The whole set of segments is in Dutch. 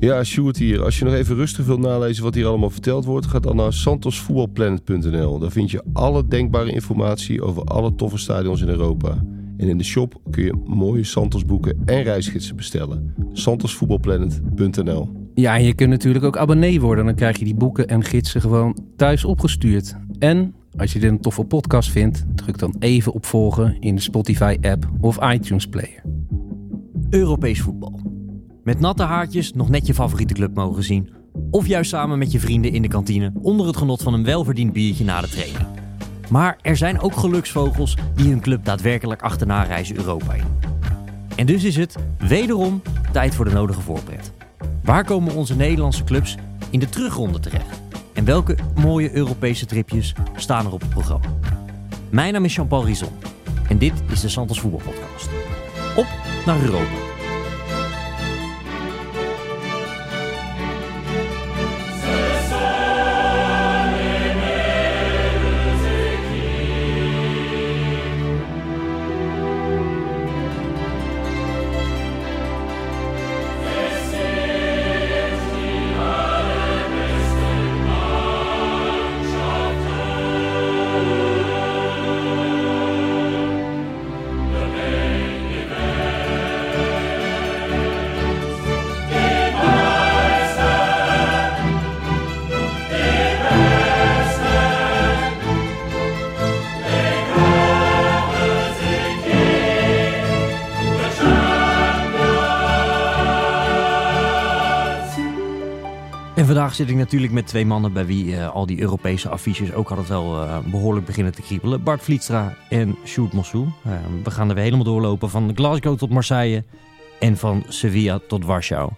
Ja, Sjoerd hier. Als je nog even rustig wilt nalezen wat hier allemaal verteld wordt, ga dan naar santosvoetbalplanet.nl. Daar vind je alle denkbare informatie over alle toffe stadions in Europa. En in de shop kun je mooie Santos boeken en reisgidsen bestellen. santosvoetbalplanet.nl Ja, en je kunt natuurlijk ook abonnee worden. Dan krijg je die boeken en gidsen gewoon thuis opgestuurd. En als je dit een toffe podcast vindt, druk dan even op volgen in de Spotify-app of iTunes Player. Europees voetbal. Met natte haartjes nog net je favoriete club mogen zien. Of juist samen met je vrienden in de kantine onder het genot van een welverdiend biertje na de training. Maar er zijn ook geluksvogels die hun club daadwerkelijk achterna reizen Europa in. En dus is het wederom tijd voor de nodige voorpret. Waar komen onze Nederlandse clubs in de terugronde terecht? En welke mooie Europese tripjes staan er op het programma? Mijn naam is Jean-Paul Rizon en dit is de Santos Voetbalpodcast. Op naar Europa. Zit ik natuurlijk met twee mannen bij wie eh, al die Europese affiches ook altijd wel eh, behoorlijk beginnen te kriebelen. Bart Vlietstra en Sjoerd Mossou. Eh, we gaan er weer helemaal doorlopen van Glasgow tot Marseille en van Sevilla tot Warschau.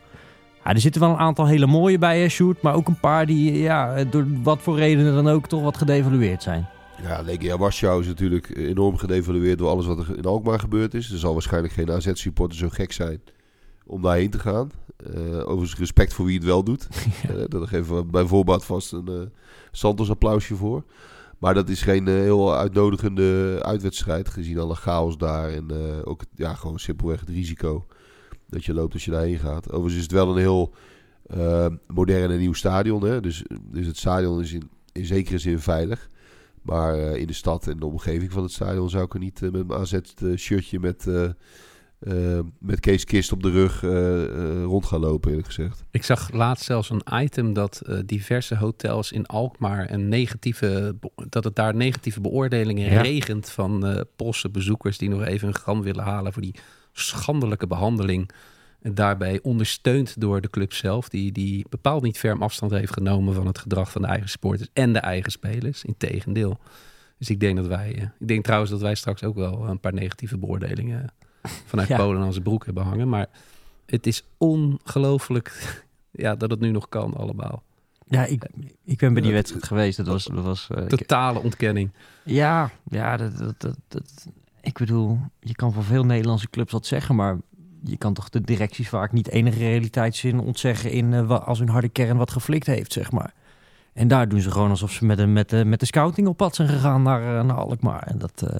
Er zitten wel een aantal hele mooie bij, hè, Sjoerd, maar ook een paar die ja, door wat voor redenen dan ook toch wat gedevalueerd zijn. Ja, Legia Warschau is natuurlijk enorm gedevalueerd door alles wat er in Alkmaar gebeurd is. Er zal waarschijnlijk geen AZ-supporter zo gek zijn om daarheen te gaan. Uh, overigens respect voor wie het wel doet. Ja. Uh, daar geven we bij voorbaat vast een uh, Santos applausje voor. Maar dat is geen heel uitnodigende uitwedstrijd gezien alle chaos daar. En ook ja, gewoon simpelweg het risico dat je loopt als je daarheen gaat. Overigens is het wel een heel modern en nieuw stadion. Hè? Dus, dus het stadion is in, in zekere zin veilig. Maar in de stad en de omgeving van het stadion zou ik er niet met mijn AZ-shirtje met... Uh, met Kees Kist op de rug uh, uh, rond gaan lopen, eerlijk gezegd. Ik zag laatst zelfs een item dat diverse hotels in Alkmaar een negatieve, dat het daar negatieve beoordelingen ja. regent van Poolse bezoekers die nog even een gram willen halen voor die schandelijke behandeling. En daarbij ondersteund door de club zelf, die, die bepaald niet ferm afstand heeft genomen van het gedrag van de eigen sporters en de eigen spelers. Integendeel. Dus ik denk dat wij, ik denk trouwens dat wij straks ook wel een paar negatieve beoordelingen vanuit ja. Polen aan zijn broek hebben hangen. Maar het is ongelooflijk ja, dat het nu nog kan allemaal. Ja, ik, ik ben bij die wedstrijd geweest. Dat was, dat was uh, totale ontkenning. Ja, ja dat, dat, dat, dat, ik bedoel, je kan van veel Nederlandse clubs wat zeggen, maar je kan toch de directies vaak niet enige realiteitszin ontzeggen in uh, als hun harde kern wat geflikt heeft, zeg maar. En daar doen ze gewoon alsof ze met de, met de, met de scouting op pad zijn gegaan naar, uh, naar Alkmaar. En dat, uh,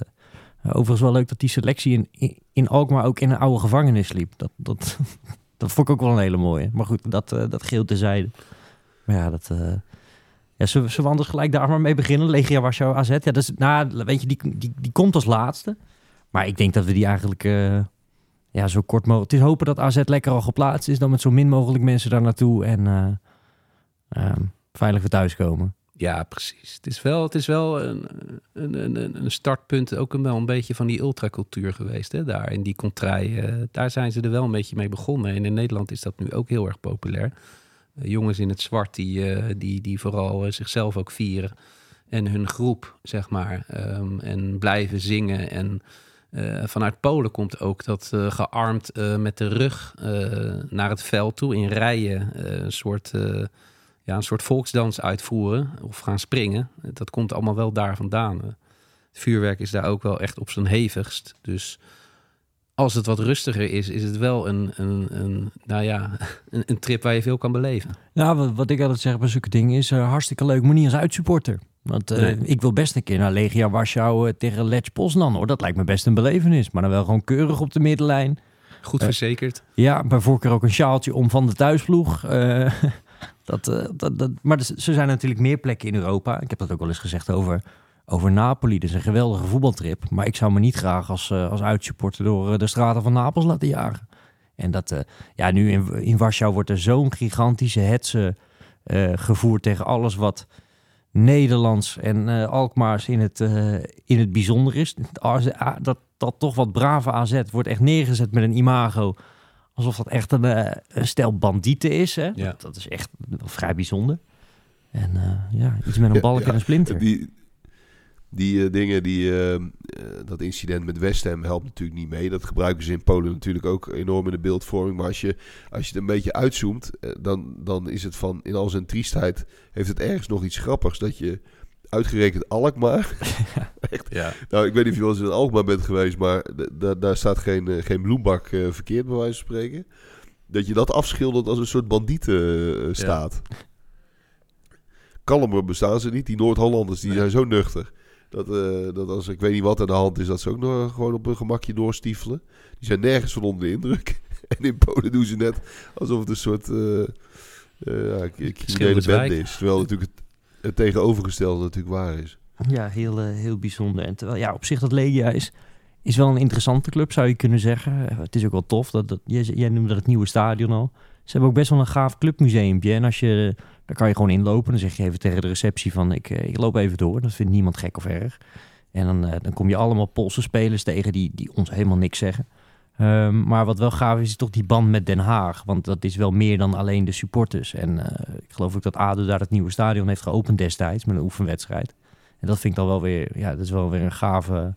Overigens wel leuk dat die selectie in, in Alkmaar ook in een oude gevangenis liep. Dat, dat, dat vond ik ook wel een hele mooie. Maar goed, dat, uh, dat geheel terzijde. Maar ja, dat... Uh, ja, zullen we anders gelijk daar maar mee beginnen? Legia Warschau AZ. Ja, dat nou, weet je, die, die, die komt als laatste. Maar ik denk dat we die eigenlijk uh, ja, zo kort mogelijk... Het is hopen dat AZ lekker al geplaatst is. Dan met zo min mogelijk mensen daar naartoe. En um, veilig weer thuiskomen. Ja, precies. Het is wel, het is wel een, een, een, startpunt, ook een, wel een beetje van die ultracultuur geweest. Hè? Daar in die contrai, uh, daar zijn ze er wel een beetje mee begonnen. En in Nederland is dat nu ook heel erg populair. Uh, jongens in het zwart die, uh, die, die vooral zichzelf ook vieren. En hun groep, zeg maar. Um, en blijven zingen. En vanuit Polen komt ook dat gearmd met de rug naar het veld toe in rijen. een soort ja, een soort volksdans uitvoeren of gaan springen. Dat komt allemaal wel daar vandaan. Het vuurwerk is daar ook wel echt op zijn hevigst. Dus als het wat rustiger is, is het wel een, een, een nou ja, een, een, trip waar je veel kan beleven. Ja, wat, wat ik altijd zeg bij zulke dingen is uh, hartstikke leuk, maar niet als uitsupporter. Want uh, nee. ik wil best een keer naar Legia Warschau uh, tegen Lech Poznan hoor. Dat lijkt me best een belevenis. Maar dan wel gewoon keurig op de middenlijn. Goed Eh, verzekerd. Ja, bij voorkeur ook een sjaaltje om van de thuisploeg. Dat, eh, dat, dat, maar er er zijn natuurlijk meer plekken in Europa. Ik heb dat ook wel eens gezegd over, over Napoli. Dat is een geweldige voetbaltrip. Maar ik zou me niet graag als, eh, als uitsupporter door eh, de straten van Napels laten jagen. En dat, ja, nu in, in Warschau wordt er zo'n gigantische hetze gevoerd tegen alles wat Nederlands en Alkmaars in het, in het bijzonder is. AZ ah, Dat, dat toch wat brave AZ wordt echt neergezet met een imago. Alsof dat echt een, eh, een stel bandieten is. Hè? Ja. Dat, dat is echt vrij bijzonder. En eh, ja, iets met een balk Ja, en een splinter. Die, die eh, dingen, die, dat incident met West Ham helpt natuurlijk niet mee. Dat gebruiken ze in Polen natuurlijk ook enorm in de beeldvorming. Maar als je, als je het een beetje uitzoomt, dan, dan is het van in al zijn triestheid... heeft het ergens nog iets grappigs dat je uitgerekend Alkmaar... Ja. nou, ik weet niet of je wel eens in Alkmaar bent geweest... maar daar staat geen, eh, geen bloembak eh, verkeerd, bij wijze van spreken. Dat je dat afschildert als een soort bandietenstaat. Kalmer bestaan ze niet. Die Noord-Hollanders die Nee. zijn zo nuchter. Dat, eh, dat als ik weet niet wat aan de hand is, dat ze ook nog gewoon op een gemakje doorstiefelen. Die zijn nergens van onder de indruk. en in Polen doen ze net alsof het een soort eh eh, ja, criminele bende is. Terwijl natuurlijk het, het tegenovergestelde natuurlijk waar is. Ja, heel, eh, heel bijzonder. En terwijl, ja, op zich dat Legia is, is wel een interessante club, zou je kunnen zeggen. Eh, Het is ook wel tof. Dat, dat, jij, jij noemde het nieuwe stadion al. Ze hebben ook best wel een gaaf clubmuseumpje. En als je, daar kan je gewoon inlopen. Dan zeg je even tegen de receptie van, ik, eh, ik loop even door. Dat vindt niemand gek of erg. En dan, eh, dan kom je allemaal Poolse spelers tegen die, die ons helemaal niks zeggen. Ehm, maar wat wel gaaf is, is toch die band met Den Haag. Want dat is wel meer dan alleen de supporters. En eh, ik geloof ook dat ADO daar het nieuwe stadion heeft geopend destijds met een oefenwedstrijd. En dat vind ik dan wel weer, ja, dat is wel weer een gave,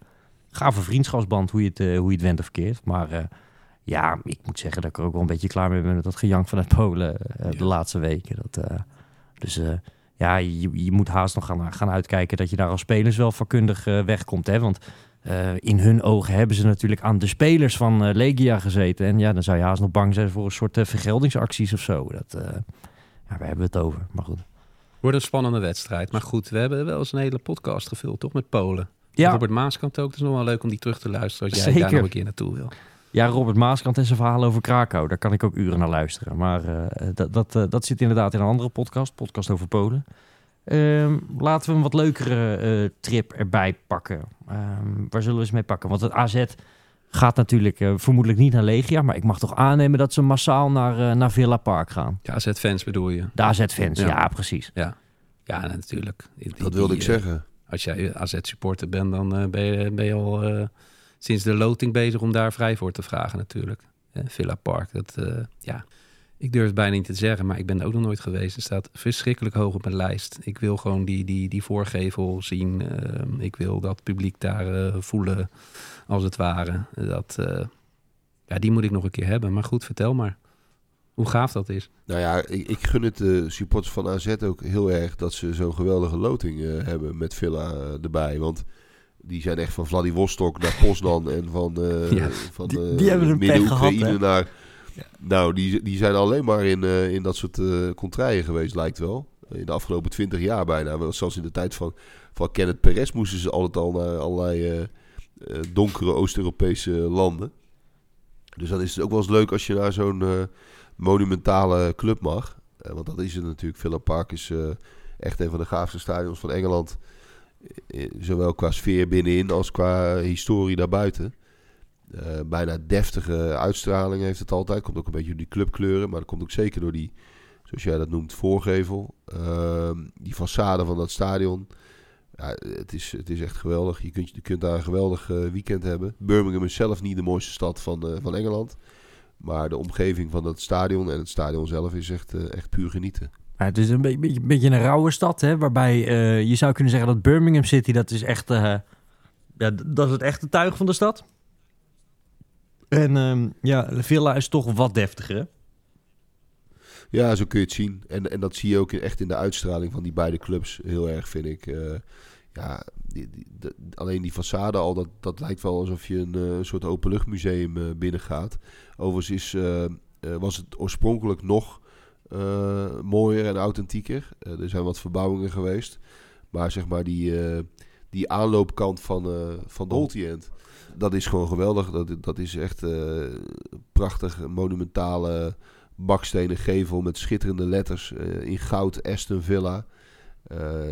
gave vriendschapsband, hoe je het, eh, hoe je het went of keert. Maar eh, ja, ik moet zeggen dat ik er ook wel een beetje klaar mee ben met dat gejank vanuit Polen de laatste weken. Dat, dus ja, je, je moet haast nog gaan, gaan uitkijken dat je daar als spelers wel vakkundig wegkomt. Hè? Want eh, in hun ogen hebben ze natuurlijk aan de spelers van eh, Legia gezeten. En ja, dan zou je haast nog bang zijn voor een soort eh, vergeldingsacties of zo. Dat, ja, waar hebben we het over? Maar goed. Wordt een spannende wedstrijd. Maar goed, we hebben wel eens een hele podcast gevuld, toch? Met Polen. Ja, Robert Maaskant ook. Het is nog wel leuk om die terug te luisteren als jij Zeker. daar nog een keer naartoe wil. Ja, Robert Maaskant en zijn verhaal over Krakau. Daar kan ik ook uren naar luisteren. Maar dat, dat, dat zit inderdaad in een andere podcast. Podcast over Polen. Ehm, laten we een wat leukere eh, trip erbij pakken. Ehm, waar zullen we eens mee pakken? Want het AZ gaat natuurlijk eh, vermoedelijk niet naar Legia. Maar ik mag toch aannemen dat ze massaal naar, eh, naar Villa Park gaan. Ja, AZ-fans bedoel je? De AZ-fans, ja. Ja. precies. Ja, natuurlijk. Die- Dat die- wilde ik die, zeggen. Als jij AZ-supporter bent, dan ben, je, ben je al eh, sinds de loting bezig om daar vrij voor te vragen natuurlijk. Villa Park, dat, eh, ja, ik durf het bijna niet te zeggen, maar ik ben er ook nog nooit geweest. Het staat verschrikkelijk hoog op mijn lijst. Ik wil gewoon die, die, die voorgevel zien. Eh, ik wil dat publiek daar eh, voelen, als het ware. Dat, eh, ja, die moet ik nog een keer hebben. Maar goed, vertel maar hoe gaaf dat is. Nou ja, ik, ik gun het de supporters van AZ ook heel erg dat ze zo'n geweldige loting eh, hebben met Villa erbij. Want die zijn echt van Vladivostok naar Poznan en van, Ja, van die- die hebben een pech Midden-Oekraïne naar... Nou, die, die zijn alleen maar in, eh, in dat soort eh contraien geweest, lijkt wel. In de afgelopen twintig jaar bijna. Zelfs in de tijd van, van Kenneth Perez moesten ze altijd al naar allerlei eh, donkere Oost-Europese landen. Dus dan is het ook wel eens leuk als je naar zo'n monumentale club mag. Want dat is het natuurlijk. Villa Park is echt een van de gaafste stadions van Engeland. Zowel qua sfeer binnenin als qua historie daarbuiten. Eh, bijna deftige uitstraling heeft het altijd. Komt ook een beetje door die clubkleuren. Maar dat komt ook zeker door die, zoals jij dat noemt, voorgevel. Ehm, die façade van dat stadion. Ja, het, is, het is echt geweldig. Je kunt, je kunt daar een geweldig eh, weekend hebben. Birmingham is zelf niet de mooiste stad van, eh, van Engeland. Maar de omgeving van dat stadion en het stadion zelf is echt, echt puur genieten. Het is een beetje, beetje, een rauwe stad, hè, waarbij je zou kunnen zeggen dat Birmingham City, dat is echt, ja, dat is het echte tuig van de stad. En ehm, ja, Villa is toch wat deftiger, hè? Ja, zo kun je het zien. En, en dat zie je ook echt in de uitstraling van die beide clubs heel erg, vind ik. Eh, ja, die, die- de- alleen die façade al, dat, dat lijkt wel alsof je een eh, soort openluchtmuseum eh binnengaat. Overigens is, was het oorspronkelijk nog mooier en authentieker. Er zijn wat verbouwingen geweest. Maar zeg maar die, die aanloopkant van, uh, van Dolty End. Dat is gewoon geweldig. Dat, dat is echt uh, prachtig, monumentale bakstenen gevel met schitterende letters in goud Aston Villa.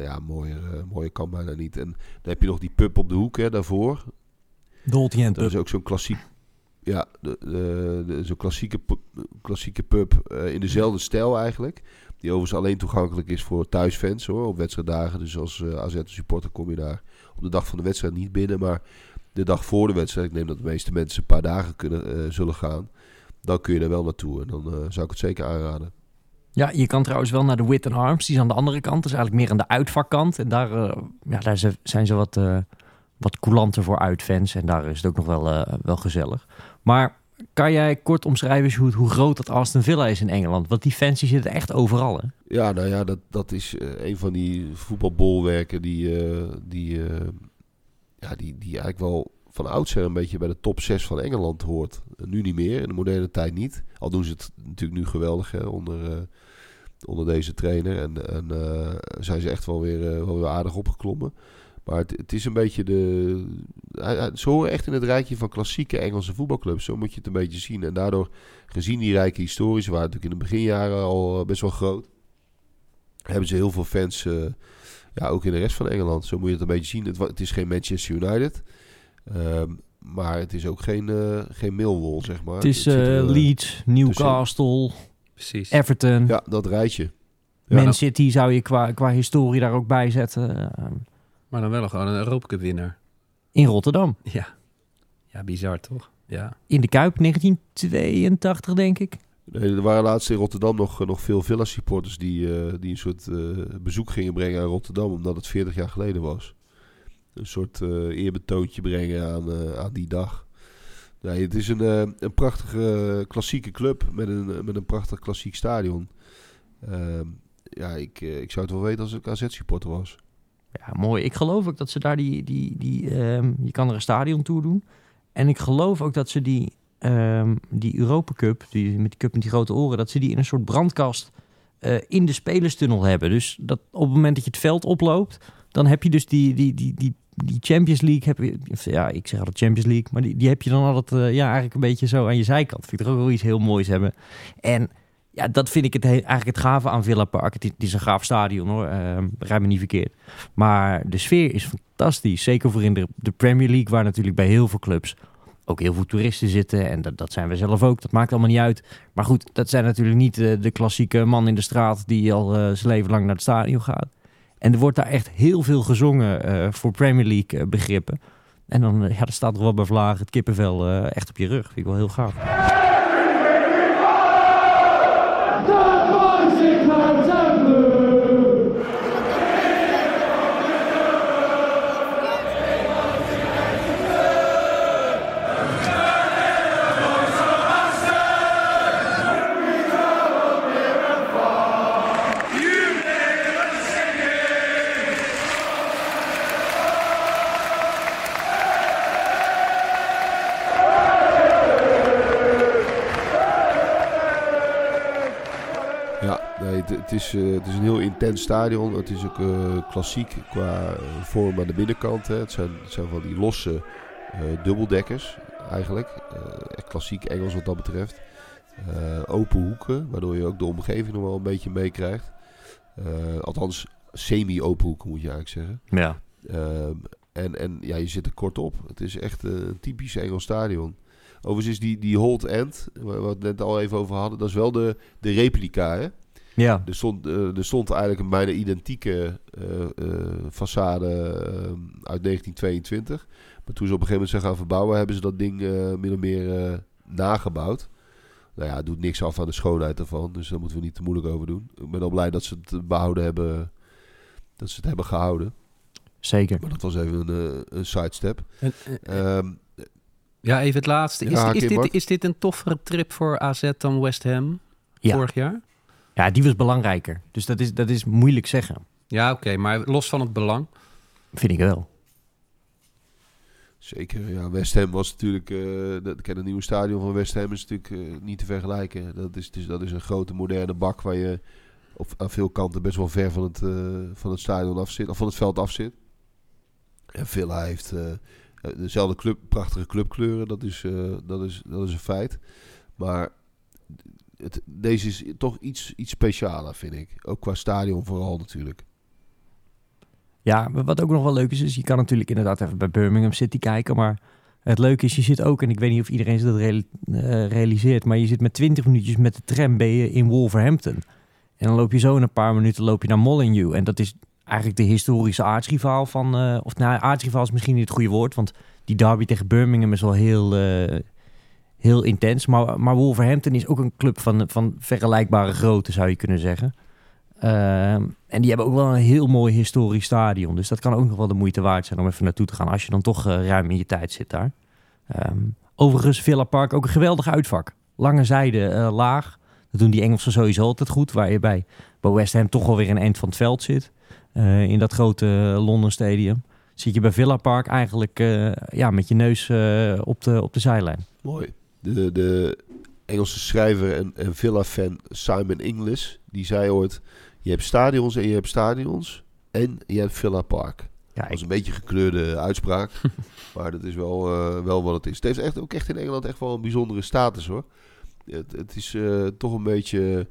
ja, mooier, mooier kan bijna niet. En dan heb je nog die pub op de hoek hè, daarvoor. Dolty End Dat is ook zo'n klassiek ja, de, de, zo'n klassieke, klassieke pub in dezelfde stijl eigenlijk. Die overigens alleen toegankelijk is voor thuisfans hoor, op wedstrijddagen. Dus als uh, AZ-supporter kom je daar op de dag van de wedstrijd niet binnen. Maar de dag voor de wedstrijd, ik neem dat de meeste mensen een paar dagen kunnen, uh, zullen gaan. Dan kun je er wel naartoe en dan uh, zou ik het zeker aanraden. Ja, je kan trouwens wel naar de Wit Arms. Die is aan de andere kant. Dat is eigenlijk meer aan de uitvakkant. En daar, ja, daar zijn ze wat, wat coulanter voor uitfans. En daar is het ook nog wel, wel gezellig. Maar kan jij kort omschrijven hoe, hoe groot dat Aston Villa is in Engeland? Want die fans die zitten echt overal, hè? Ja, nou ja, dat, dat is uh, een van die voetbalbolwerken die, uh, die, uh, ja, die, die eigenlijk wel van oudsher een beetje bij de top 6 van Engeland hoort. Nu niet meer, in de moderne tijd niet. Al doen ze het natuurlijk nu geweldig hè, onder, onder deze trainer. En, en zijn ze echt wel weer, wel weer aardig opgeklommen. Maar het, het, is een beetje de. Ze horen echt in het rijtje van klassieke Engelse voetbalclubs. Zo moet je het een beetje zien. En daardoor, gezien die rijke historische, waren natuurlijk in de beginjaren al eh, best wel groot. Hebben ze heel veel fans. Ja, ook in de rest van Engeland. Zo moet je het een beetje zien. Het, het is geen Manchester United. Um, maar het is ook geen, uh, geen Millwall, zeg maar. Het is het er, Leeds, Newcastle, Precies. Everton. Ja, dat rijtje. Ja, Man City zou je qua, qua historie daar ook bij zetten. Maar dan wel gewoon een Europa Cup winnaar. In Rotterdam. Ja. Ja, bizar toch? Ja. In de Kuip 1982, denk ik. Nee, er waren laatst in Rotterdam nog, nog veel Villa-supporters die, uh, die een soort bezoek gingen brengen aan Rotterdam, omdat het 40 jaar geleden was. Een soort eerbetoontje brengen aan, aan die dag. Nee, het is een, een prachtige klassieke club met een, met een prachtig klassiek stadion. Ehm, ja, ik, ik zou het wel weten als ik AZ-supporter was. Ja, mooi. Ik geloof ook dat ze daar die... die, die um, je kan er een stadion toe doen. En ik geloof ook dat ze die, um, die Europa Cup, die, met die cup met die grote oren... dat ze die in een soort brandkast uh, in de spelerstunnel hebben. Dus dat op het moment dat je het veld oploopt... dan heb je dus die, die, die, die, die Champions League... Heb je, ja, ik zeg altijd Champions League... maar die, die heb je dan altijd uh, ja, eigenlijk een beetje zo aan je zijkant. Vind ik er ook wel iets heel moois hebben. En ja, dat vind ik het eigenlijk het gave aan Villa Park. Het, is een gaaf stadion hoor, uh, me niet verkeerd. Maar de sfeer is fantastisch. Zeker voor in de, Premier League, waar natuurlijk bij heel veel clubs ook heel veel toeristen zitten. En dat, dat zijn we zelf ook, dat maakt allemaal niet uit. Maar goed, dat zijn natuurlijk niet de, de klassieke man in de straat die al uh, zijn leven lang naar het stadion gaat. En er wordt daar echt heel veel gezongen uh, voor Premier League begrippen. En dan, ja, dan staat er wel bij Vlaag het kippenvel echt op je rug. Vind ik wel heel gaaf. Is, uh, het is een heel intens stadion. Het is ook uh, klassiek qua uh, vorm aan de binnenkant. Hè. Het, zijn, het zijn van die losse dubbeldekkers eigenlijk. echt klassiek Engels wat dat betreft. open hoeken, waardoor je ook de omgeving nog wel een beetje meekrijgt. althans, semi-open hoeken moet je eigenlijk zeggen. Ja. En, en ja, je zit er kort op. Het is echt een typisch Engels stadion. Overigens is die, die Hold End, waar we het net al even over hadden, dat is wel de, de replica, hè? Ja. Er stond, uh, er stond eigenlijk een bijna identieke uh, uh, façade uit 1922. Maar toen ze op een gegeven moment zijn gaan verbouwen, hebben ze dat ding min of meer nagebouwd. Nou ja, het doet niks af aan de schoonheid ervan, dus daar moeten we niet te moeilijk over doen. Ik ben al blij dat ze het behouden hebben, dat ze het hebben gehouden. Zeker. Maar dat was even een, een sidestep. Um, ja, even het laatste. Is, ja, is, dit, is dit een toffere trip voor AZ dan West Ham ja. vorig jaar? Ja, die was belangrijker. Dus dat is, dat is moeilijk zeggen. Ja, oké. maar los van het belang? Vind ik wel. Zeker, ja. West Ham was natuurlijk... Uh, dat, het nieuwe stadion van West Ham is natuurlijk uh, niet te vergelijken. Dat is, dus, dat is een grote moderne bak waar je op, aan veel kanten best wel ver van het, uh, van het stadion af zit. Of van het veld af zit. En Villa heeft eh, dezelfde club, prachtige clubkleuren, dat is, eh, dat is, dat is een feit. Maar deze is toch iets, iets specialer, vind ik. Ook qua stadion vooral natuurlijk. Ja, wat ook nog wel leuk is, is je kan natuurlijk inderdaad even bij Birmingham City kijken. Maar het leuke is, je zit ook, en ik weet niet of iedereen dat eh, realiseert, maar je zit met 20 minuutjes met de tram ben je in Wolverhampton. En dan loop je zo in een paar minuten loop je naar Molineux. En dat is eigenlijk de historische aartsrivaal van, eh, of nou, aartsrivaal is misschien niet het goede woord, want die derby tegen Birmingham is wel heel, eh, heel intens. Maar, maar Wolverhampton is ook een club van, van vergelijkbare grootte, zou je kunnen zeggen. Ehm, en die hebben ook wel een heel mooi historisch stadion. Dus dat kan ook nog wel de moeite waard zijn om even naartoe te gaan. Als je dan toch eh, ruim in je tijd zit daar. Ehm, overigens, Villa Park ook een geweldig uitvak. Lange zijde, eh, laag. Dat doen die Engelsen sowieso altijd goed. Waar je bij, West Ham toch wel weer een eind van het veld zit. Eh, in dat grote Londen Stadium. Zit je bij Villa Park eigenlijk ja, met je neus op, de, op de zijlijn. Mooi. De, de Engelse schrijver en, en Villa-fan Simon Inglis, die zei ooit... Je hebt stadions en je hebt stadions en je hebt Villa Park. Ja, Dat is een beetje gekleurde uitspraak, maar dat is wel, eh, wel wat het is. Het heeft echt, ook echt in Engeland echt wel een bijzondere status hoor. Het, het is eh, toch een beetje...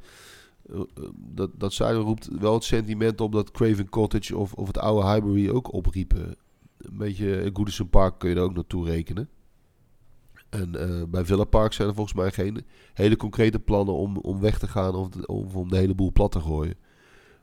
eh, dat, dat stadion roept wel het sentiment op dat Craven Cottage of, of het oude Highbury ook opriepen. Een beetje Goodison Park kun je er ook naartoe rekenen. En eh, bij Villa Park zijn er volgens mij geen hele concrete plannen om, om weg te gaan of, de- of om de hele boel plat te gooien.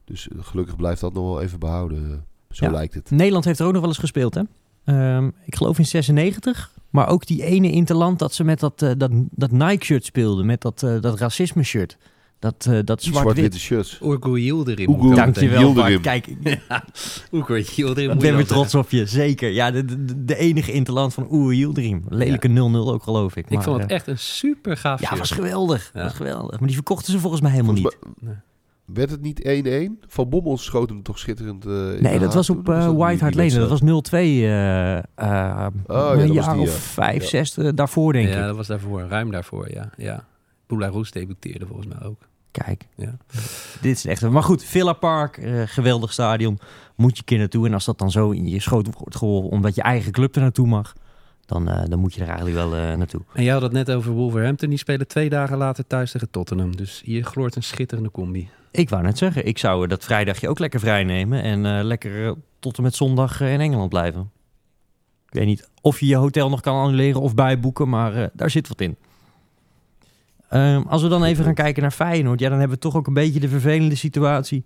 Dus eh, gelukkig blijft dat nog wel even behouden. eh, Zo Ja. lijkt het. Nederland heeft er ook nog wel eens gespeeld, hè? Ehm, ik geloof in 96. Maar ook die ene interland dat ze met dat, dat, dat Nike-shirt speelden. Met dat, dat racisme-shirt. Dat, eh, dat zwart-witte shirts. Oergo Yildirim. Oergo- ik Dankjewel, Yildirim. Kijk, ik Oergo Yildirim. moet ben weer trots op je. Zeker. Ja, de, de, de enige interland van Oer Yildirim. Lelijke 0-0 ook, geloof ik. Ik vond het eh, echt een super gaaf Ja, shirt. was geweldig. Ja. was geweldig. Maar die verkochten ze volgens mij helemaal niet. Mij- Werd het niet 1-1? Van Bommel schoot hem toch schitterend eh, in de Nee, dat was op die- White Hart Lane. Dat was 0-2. eh eh, ja, een jaar die, of ja. vijf, Ja. zes daarvoor, denk ja, ik. dat was daarvoor. Ruim daarvoor, ja. ja. Boularoes debuteerde volgens mij ook. Kijk, Ja. dit is echt... Maar goed, Villa Park, eh, geweldig stadion. Moet je keer naartoe. En als dat dan zo in je schoot wordt geholpen... omdat je eigen club er naartoe mag... dan, eh, dan moet je er eigenlijk wel eh, naartoe. En jij had het net over Wolverhampton. Die spelen twee dagen later thuis tegen Tottenham. Dus hier gloort een schitterende combi. Ik wou net zeggen, ik zou dat vrijdagje ook lekker vrij nemen... en eh, lekker tot en met zondag in Engeland blijven. Ik weet niet of je je hotel nog kan annuleren of bijboeken... maar eh, daar zit wat in. Ehm, als we dan even gaan kijken naar Feyenoord... ja, dan hebben we toch ook een beetje de vervelende situatie...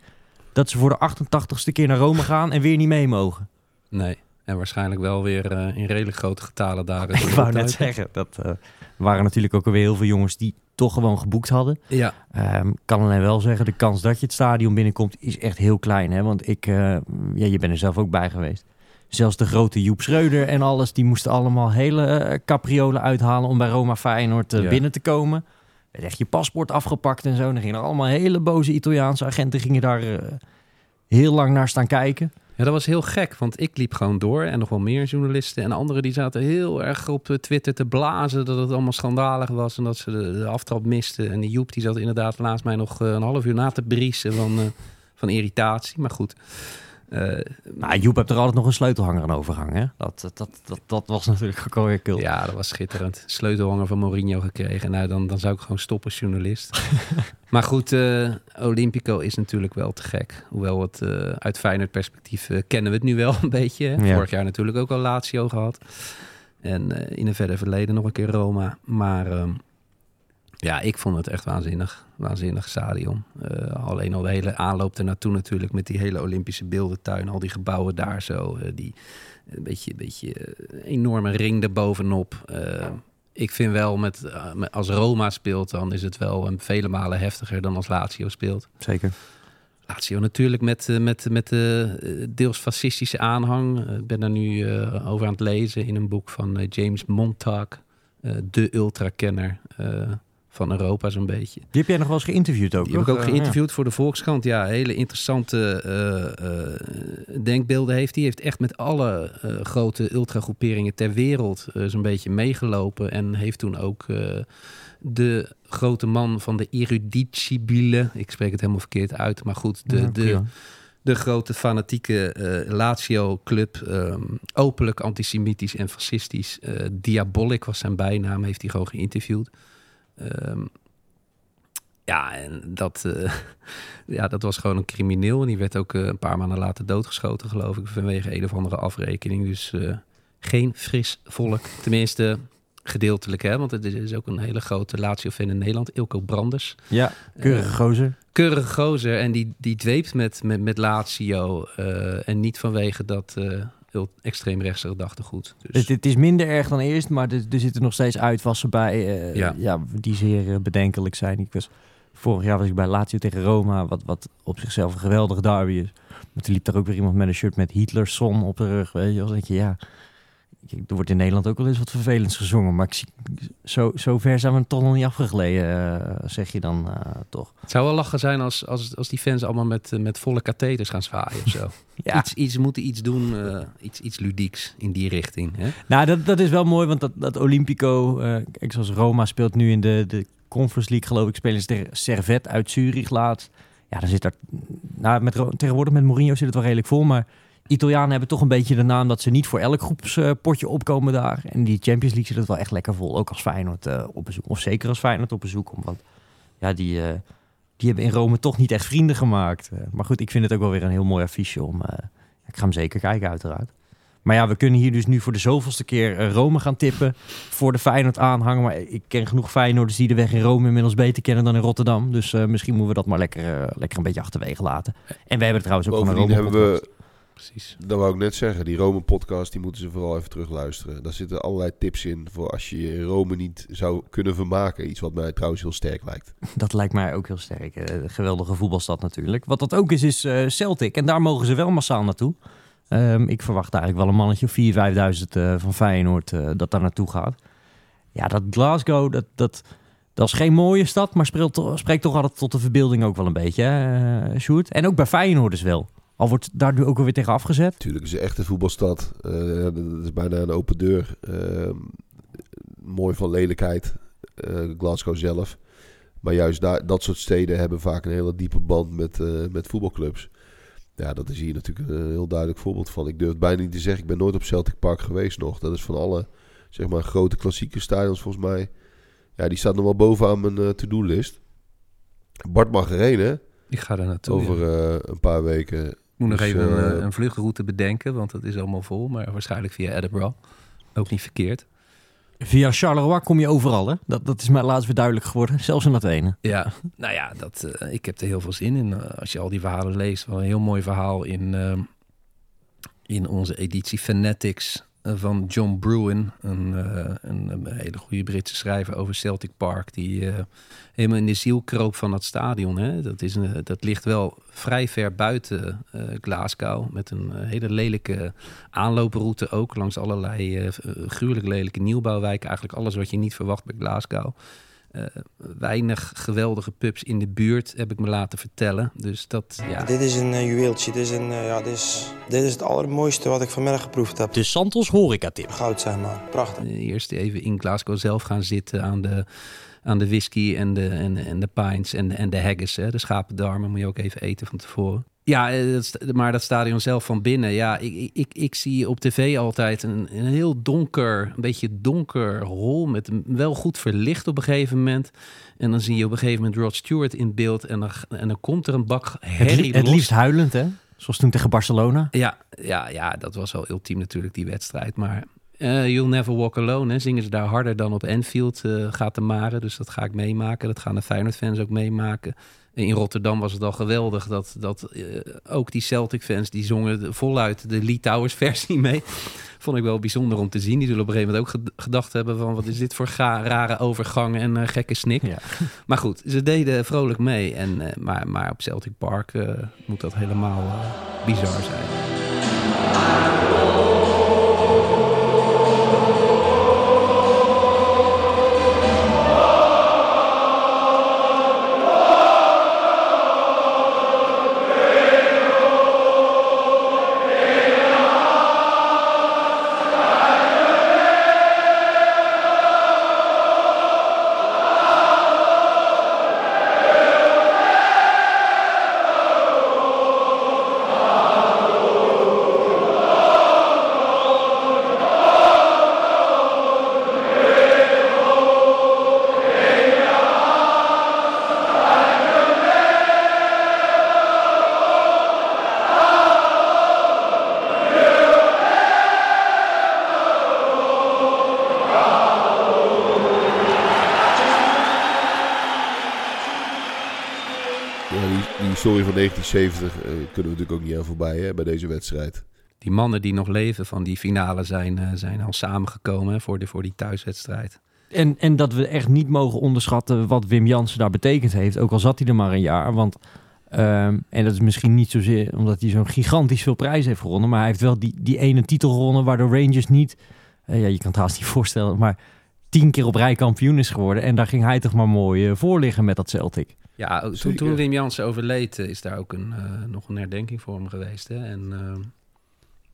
dat ze voor de 88ste keer naar Rome gaan en weer niet mee mogen. Nee. En waarschijnlijk wel weer eh, in redelijk grote getalen daar. Ik wou net zeggen, dat eh, waren natuurlijk ook alweer heel veel jongens die toch gewoon geboekt hadden. Ja, Ik kan alleen wel zeggen, de kans dat je het stadion binnenkomt is echt heel klein. Hè? Want ik, eh, ja, je bent er zelf ook bij geweest. Zelfs de grote Joep Schreuder en alles, die moesten allemaal hele capriolen uithalen om bij Roma Feyenoord Ja. binnen te komen. Er werd echt je paspoort afgepakt en zo. En dan gingen er allemaal hele boze Italiaanse agenten gingen daar eh, heel lang naar staan kijken. Ja, dat was heel gek, want ik liep gewoon door en nog wel meer journalisten. En anderen die zaten heel erg op eh, Twitter te blazen dat het allemaal schandalig was en dat ze de, de aftrap misten. En die Joep die zat inderdaad naast mij nog eh, een half uur na te briesen van, van irritatie. Maar goed, Nou, Joep hebt er altijd nog een sleutelhanger aan overhangen. Hè? Dat, dat, dat, dat, was natuurlijk ook alweer cool. ja, dat was schitterend. Sleutelhanger van Mourinho gekregen. Nou, dan, dan zou ik gewoon stoppen als journalist. maar goed, eh, Olympico is natuurlijk wel te gek. Hoewel het eh, uit Feyenoord perspectief kennen we het nu wel een beetje. Ja. Vorig jaar natuurlijk ook al Lazio gehad. En in een verder verleden nog een keer Roma. Maar ehm, ja, ik vond het echt waanzinnig. Waanzinnig stadion. Eh, alleen al de hele aanloop ernaartoe natuurlijk. Met die hele Olympische beeldentuin. Al die gebouwen daar zo. eh, die een beetje, een beetje eh, enorme ring erbovenop. Eh ik vind wel, met, als Roma speelt, dan is het wel een vele malen heftiger dan als Lazio speelt. Zeker. Lazio natuurlijk met, met, met de deels fascistische aanhang. Ik ben daar nu over aan het lezen in een boek van James Montag. de ultrakenner eh van Europa zo'n beetje. Die heb jij nog wel eens geïnterviewd ook, Die heb ik ook Eh, geïnterviewd voor de Volkskrant. Ja, hele interessante eh, eh, denkbeelden heeft. Die heeft echt met alle eh, grote ultragroeperingen ter wereld zo'n beetje meegelopen. En heeft toen ook de grote man van de eruditibile, ik spreek het helemaal verkeerd uit, maar goed, de, ja, de, de grote fanatieke Lazio-club. ehm, openlijk antisemitisch en fascistisch. Diabolic was zijn bijnaam, heeft hij gewoon geïnterviewd. Ehm, ja, en dat, eh, ja, dat was gewoon een crimineel. En die werd ook eh, een paar maanden later doodgeschoten, geloof ik, vanwege een of andere afrekening. Dus eh, geen fris volk. Tenminste, gedeeltelijk, hè, want het is, ook een hele grote Lazio-fan in Nederland. Ilko Branders. Ja, keurige gozer. keurige gozer. En die, die dweept met, met, met Lazio. en niet vanwege dat heel extreemrechtse gedachtegoed. Dus, Het, het is minder erg dan eerst, maar er, er zitten nog steeds uitwassen bij eh, Ja. ja. die zeer eh, bedenkelijk zijn. Ik was, vorig jaar was ik bij Lazio tegen Roma, wat, wat op zichzelf een geweldig derby is. Maar toen liep daar ook weer iemand met een shirt met Hitlers op de rug. Weet je, wel. Denk je, ja, er wordt in Nederland ook wel eens wat vervelends gezongen. Maar ik zie, zo, zo ver zijn we toch nog niet afgegleden, eh, zeg je dan eh, toch. Het zou wel lachen zijn als, als, als die fans allemaal met, eh, met volle katheters gaan zwaaien of zo. Ja, Iets, iets moeten iets doen, iets, iets ludieks in die richting. Hè? Nou, dat, dat is wel mooi, want dat, dat Olympico, kijk, zoals Roma speelt nu in de, de Conference League, geloof ik, spelen ze Servet uit Zurich laatst. Ja, dan zit daar, nou, met, tegenwoordig met Mourinho zit het wel redelijk vol, maar Italianen hebben toch een beetje de naam dat ze niet voor elk groepspotje opkomen daar. En die Champions League zit het wel echt lekker vol, ook als Feyenoord eh, op bezoek, of zeker als Feyenoord op bezoek komt, want ja, die, eh, die hebben in Rome toch niet echt vrienden gemaakt. Eh, maar goed, ik vind het ook wel weer een heel mooi affiche om, ik ga hem zeker kijken uiteraard. Maar ja, we kunnen hier dus nu voor de zoveelste keer Rome gaan tippen voor de Feyenoord aanhangen. Maar ik ken genoeg Feyenoorders die de weg in Rome inmiddels beter kennen dan in Rotterdam. Dus misschien moeten we dat maar lekker, lekker een beetje achterwege laten. En we hebben trouwens ook gewoon een Bovendien Rome hebben we, Precies. dat wou ik net zeggen, die Rome podcast, die moeten ze vooral even terugluisteren. Daar zitten allerlei tips in voor als je je in Rome niet zou kunnen vermaken. Iets wat mij trouwens heel sterk lijkt. Dat lijkt mij ook heel sterk. Een geweldige voetbalstad natuurlijk. Wat dat ook is, is eh, Celtic. En daar mogen ze wel massaal naartoe. Ehm, ik verwacht eigenlijk wel een mannetje of 4.000, 5.000 eh, van Feyenoord eh, dat daar naartoe gaat. Ja, dat Glasgow, dat, dat, dat is geen mooie stad, maar spreekt toch, spreekt toch altijd tot de verbeelding ook wel een beetje, hè, eh, Sjoerd? En ook bij Feyenoorders wel. Al wordt daar nu ook alweer tegen afgezet. Natuurlijk is het echt een voetbalstad. Eh, dat is bijna een open deur. Ehm, mooi van lelijkheid. eh, Glasgow zelf. Maar juist daar, dat soort steden hebben vaak een hele diepe band met, eh, met voetbalclubs. Ja, dat is hier natuurlijk een heel duidelijk voorbeeld van. Ik durf het bijna niet te zeggen. Ik ben nooit op Celtic Park geweest nog. Dat is van alle zeg maar, grote klassieke stadions volgens mij. Ja, die staat nog wel bovenaan mijn eh, to-do-list. Bart hè? Ik ga daar naartoe. Over ja. eh, een paar weken. Ik moet nog dus, even een, eh, eh, een vluchtroute bedenken, want dat is allemaal vol. Maar waarschijnlijk via Edinburgh. Ook niet verkeerd. Via Charleroi kom je overal, hè? Dat, dat is mij laatst weer duidelijk geworden. Zelfs in Athene. Ja, nou ja, dat, eh, ik heb er heel veel zin in. Als je al die verhalen leest, wel een heel mooi verhaal in, in onze editie Fanatics van John Bruin. Een, eh, een, een hele goede Britse schrijver over Celtic Park. Die eh, helemaal in de ziel kroop van dat stadion. Hè. Dat, is dat ligt wel vrij ver buiten eh, Glasgow. Met een eh, hele lelijke aanlooproute ook. Langs allerlei eh, gruwelijk lelijke nieuwbouwwijken. Eigenlijk alles wat je niet verwacht bij Glasgow. Eh, weinig geweldige pubs in de buurt, heb ik me laten vertellen. Dus dat, ja. Dit is een eh, juweeltje. Dit is, een, eh, ja, dit, is, dit is het allermooiste wat ik vanmiddag geproefd heb. De Santos horeca-tip. Goud zijn, man. Prachtig. Eerst even in Glasgow zelf gaan zitten aan de, aan de whisky en de, en, en de pints en de, en de haggis. Hè. De schapendarmen moet je ook even eten van tevoren. Ja, eh, maar dat stadion zelf van binnen. Ja, ik, ik- ik, zie op tv altijd een, een heel donker, een beetje donker hol. Met wel goed verlicht op een gegeven moment. En dan zie je op een gegeven moment Rod Stewart in beeld. En dan, en dan komt er een bak Het, herrie li- het liefst huilend, hè? Zoals toen tegen Barcelona. Ja, ja, ja, dat was wel ultiem natuurlijk, die wedstrijd. Maar eh, You'll Never Walk Alone, hè, zingen ze daar harder dan op Anfield, eh, gaat de Mare. Dus dat ga ik meemaken. Dat gaan de Feyenoord-fans ook meemaken. In Rotterdam was het al geweldig dat, dat eh, ook die Celtic-fans... die zongen voluit de Lee Towers versie mee. Vond ik wel bijzonder om te zien. Die zullen op een gegeven moment ook ged- gedacht hebben van... wat is dit voor ga- rare overgang en eh, gekke snik. Ja. Maar goed, ze deden vrolijk mee. En, eh, maar, maar op Celtic Park moet dat helemaal bizar zijn. 1970 eh, kunnen we natuurlijk ook niet aan voorbij hè, bij deze wedstrijd. Die mannen die nog leven van die finale zijn, eh, zijn al samengekomen hè, voor, de, voor die thuiswedstrijd. En, en dat we echt niet mogen onderschatten wat Wim Jansen daar betekend heeft. Ook al zat hij er maar een jaar. Want, ehm, en dat is misschien niet zozeer omdat hij zo'n gigantisch veel prijs heeft gewonnen. Maar hij heeft wel die, die ene titel gewonnen waardoor Rangers niet... eh, ja, je kan het haast niet voorstellen, maar tien keer op rij kampioen is geworden. En daar ging hij toch maar mooi voor liggen met dat Celtic. Ja, ook toen, Zeker. toen Wim Jansen overleed, eh, is daar ook een, eh, nog een herdenking voor hem geweest. Hè? En eh,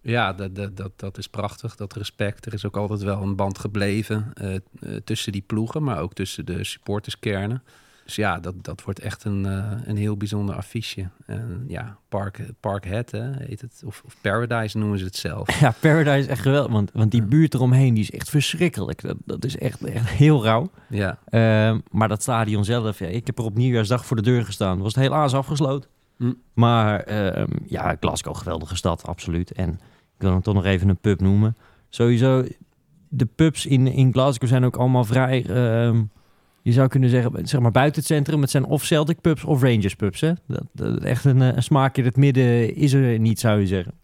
ja, dat, dat, dat, dat is prachtig, dat respect. Er is ook altijd wel een band gebleven eh, tussen die ploegen, maar ook tussen de supporterskernen. Dus ja, dat, dat wordt echt een, eh, een heel bijzonder affiche. En ja, Park, Parkhead hè, heet het. Of, of Paradise noemen ze het zelf. Ja, Paradise is echt geweldig. Want, want die buurt eromheen die is echt verschrikkelijk. Dat, dat is echt, echt heel rauw. Ja, Ehm, maar dat stadion zelf, ja, ik heb er op nieuwjaarsdag voor de deur gestaan. Was het helaas afgesloten. Hm. Maar ehm, ja, Glasgow, geweldige stad, absoluut. En ik wil hem toch nog even een pub noemen. Sowieso, de pubs in, in Glasgow zijn ook allemaal vrij... ehm, je zou kunnen zeggen, zeg maar buiten het centrum. Het zijn of Celtic pubs of Rangers pubs. Hè? Dat, dat, echt een, eh, een smaakje in het midden is er niet, zou je zeggen.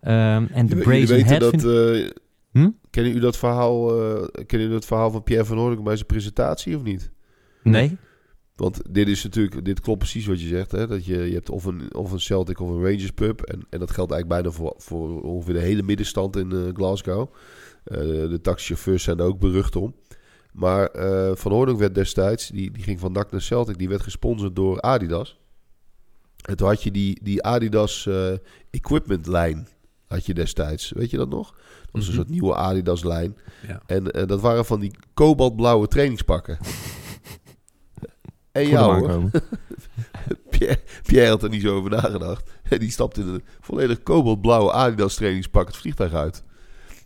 Ehm, en de Brazen Head... dat... vind- eh, Hm? Kennen u dat verhaal, eh, kennen u dat verhaal van Pierre van Hoornik bij zijn presentatie of niet? nee? Want dit is natuurlijk, dit klopt precies wat je zegt. Hè? Dat je, je hebt of een, of een Celtic of een Rangers pub. En, en dat geldt eigenlijk bijna voor, voor ongeveer de hele middenstand in eh, Glasgow. Eh, de taxichauffeurs zijn er ook berucht om. Maar eh, Van Hoornik werd destijds, die, die ging van NAC naar Celtic, die werd gesponsord door Adidas. En toen had je die, die Adidas eh, equipment lijn, had je destijds. Weet je dat nog? Dat was een Mhm. soort nieuwe Adidas lijn. ja. En eh, dat waren van die kobaltblauwe trainingspakken. en aankomen. Pierre, Pierre had er niet zo over nagedacht. En die stapte in een volledig kobaltblauwe Adidas trainingspak het vliegtuig uit.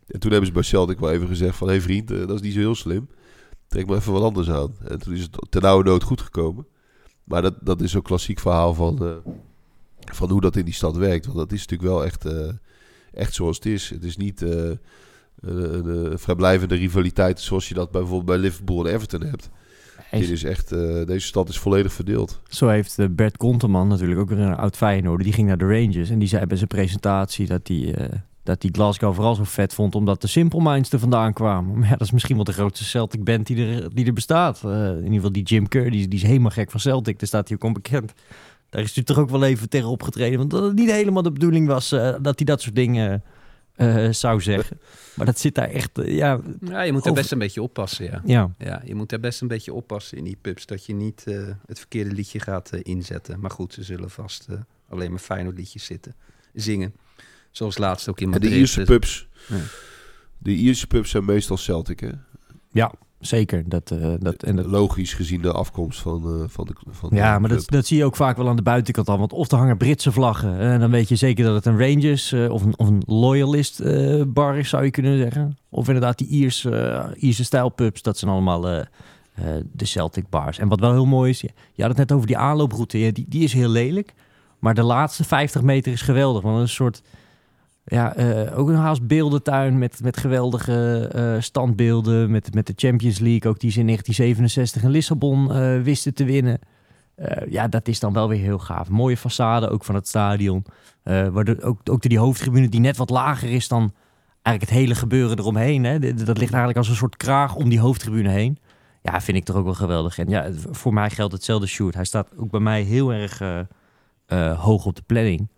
En toen hebben ze bij Celtic wel even gezegd van... Hé hey vriend, dat is niet zo heel slim. Trek maar even wat anders aan. En toen is het ten oude nood goed gekomen. Maar dat, dat is zo'n klassiek verhaal van, eh, van hoe dat in die stad werkt. Want dat is natuurlijk wel echt, eh, echt zoals het is. Het is niet eh, een, een, vrijblijvende rivaliteit zoals je dat bijvoorbeeld bij Liverpool en Everton hebt. Dit is echt, deze stad is volledig verdeeld. Zo heeft Bert Konteman, natuurlijk ook weer een oud Feyenoord, die ging naar de Rangers. En die zei bij zijn presentatie dat hij, dat hij Glasgow vooral zo vet vond omdat de Simple Minds er vandaan kwamen. Maar ja, dat is misschien wel de grootste Celtic band die er, die er bestaat. Eh, in ieder geval die Jim Kerr, die, die is helemaal gek van Celtic. Daar staat hij ook onbekend. Daar is hij toch ook wel even tegen opgetreden. Want dat het niet helemaal de bedoeling was eh, dat hij dat soort dingen eh, zou zeggen. Maar dat zit daar echt, ja, ja, je moet er Over- best een beetje oppassen, ja. ja. Ja, je moet er best een beetje oppassen in die pubs. Dat je niet het verkeerde liedje gaat inzetten. Maar goed, ze zullen vast alleen maar Feyenoord liedjes zitten, zingen. Zoals laatst ook in En Madrid. de Ierse Dus- pubs. Ja. De Ierse pubs zijn meestal Celtic, hè? Zeker. Dat, eh, dat, en dat, Logisch gezien de afkomst van, eh, van de van de Ja, maar dat, club. dat zie je ook vaak wel aan de buitenkant al. Want of er hangen Britse vlaggen. En dan weet je zeker dat het een Rangers eh, of, een, of een Loyalist eh, bar is, zou je kunnen zeggen. Of inderdaad die Ierse, Ierse stijlpubs. Dat zijn allemaal eh, eh, de Celtic bars. En wat wel heel mooi is, je, had het net over die aanlooproute. Ja, die, die is heel lelijk. Maar de laatste 50 meter is geweldig. Want het is een soort... Ja, eh, ook een haast beeldentuin met, met geweldige eh, standbeelden. Met, met de Champions League, ook die ze in 1967 in Lissabon eh, wisten te winnen. Ja, dat is dan wel weer heel gaaf. Mooie façade ook van het stadion. Waardoor ook, ook die hoofdtribune die net wat lager is dan eigenlijk het hele gebeuren eromheen. Hè. Dat ligt eigenlijk als een soort kraag om die hoofdtribune heen. Ja, vind ik toch ook wel geweldig. En ja, voor mij geldt hetzelfde shoot. Hij staat ook bij mij heel erg hoog op de planning.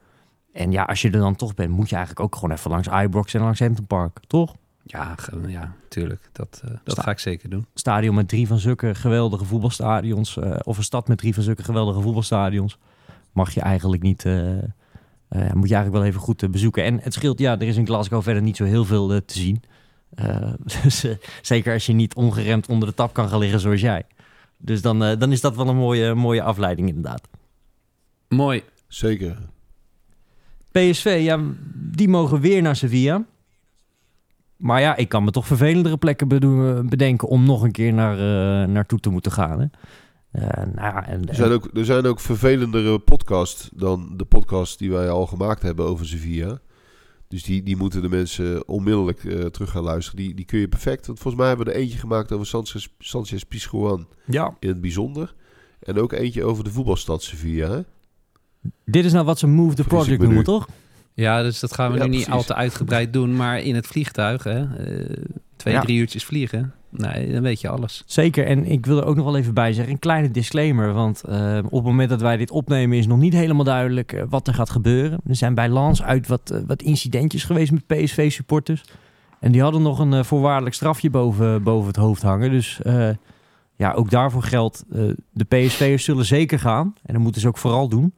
En ja, als je er dan toch bent, moet je eigenlijk ook gewoon even langs Ibrox en langs Hampton Park, toch? Ja, ge- ja, tuurlijk. Dat, eh, dat Sta- ga ik zeker doen. stadion met drie van zulke geweldige voetbalstadions, eh, of een stad met drie van zulke geweldige voetbalstadions, mag je eigenlijk niet, eh, eh, moet je eigenlijk wel even goed bezoeken. En het scheelt, ja, er is in Glasgow verder niet zo heel veel te zien. Eh, dus, eh, zeker als je niet ongeremd onder de tap kan gaan liggen zoals jij. Dus dan, eh, dan is dat wel een mooie, mooie afleiding inderdaad. Mooi. Zeker. PSV, ja, die mogen weer naar Sevilla. Maar ja, ik kan me toch vervelendere plekken bedenken om nog een keer naar, eh, naartoe te moeten gaan. Hè? Eh, nou ja, en, Er zijn, ook, er zijn ook vervelendere podcasts dan de podcast die wij al gemaakt hebben over Sevilla. Dus die, die moeten de mensen onmiddellijk eh, terug gaan luisteren. Die, die kun je perfect. Want volgens mij hebben we er eentje gemaakt over Sanchez, Sanchez Pizjuan ja, in het bijzonder. En ook eentje over de voetbalstad Sevilla. Hè? Dit is nou wat ze Move the Project me noemen, nu. toch? Ja, dus dat gaan we Ja, nu niet al te uitgebreid doen. Maar in het vliegtuig, hè, eh, twee, Ja. drie uurtjes vliegen. Nee, dan weet je alles. Zeker, en ik wil er ook nog wel even bij zeggen, een kleine disclaimer. Want eh, op het moment dat wij dit opnemen is nog niet helemaal duidelijk eh, wat er gaat gebeuren. Er zijn bij Lans uit wat, wat incidentjes geweest met PSV-supporters. En die hadden nog een voorwaardelijk strafje boven, boven het hoofd hangen. Dus eh, ja, ook daarvoor geldt, de PSV'ers zullen zeker gaan. En dat moeten ze ook vooral doen.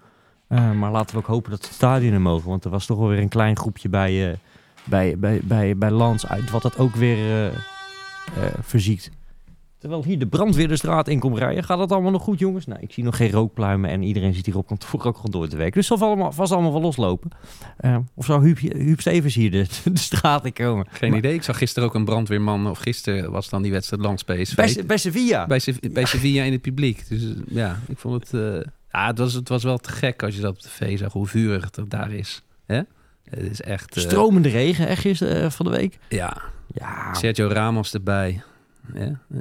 Eh, maar laten we ook hopen dat ze het stadion in mogen. Want er was toch wel weer een klein groepje bij, eh, bij, bij, bij, bij Lans uit, wat dat ook weer eh, verziekt. Terwijl hier de brandweer de straat in komt rijden. Gaat dat allemaal nog goed, jongens? Nou, ik zie nog geen rookpluimen en iedereen zit hier op kantoor ook gewoon door te werken. Dus het zal allemaal, vast allemaal wel loslopen. Of zou Huub, Huub Stevens hier de, de straat in komen? Geen Maar- idee. Ik zag gisteren ook een brandweerman. Of gisteren was dan die wedstrijd langs PSV. Bij, bij Sevilla. bij, Se- bij Sevilla in het publiek. Dus ja, ik vond het... ja, het was, het was wel te gek als je dat op tv zag. Hoe vurig het daar is. Hè? Het is echt... eh, Stromende regen, echt gisteren eh, van de week. Ja, Ja, Sergio Ramos erbij. Ja, eh,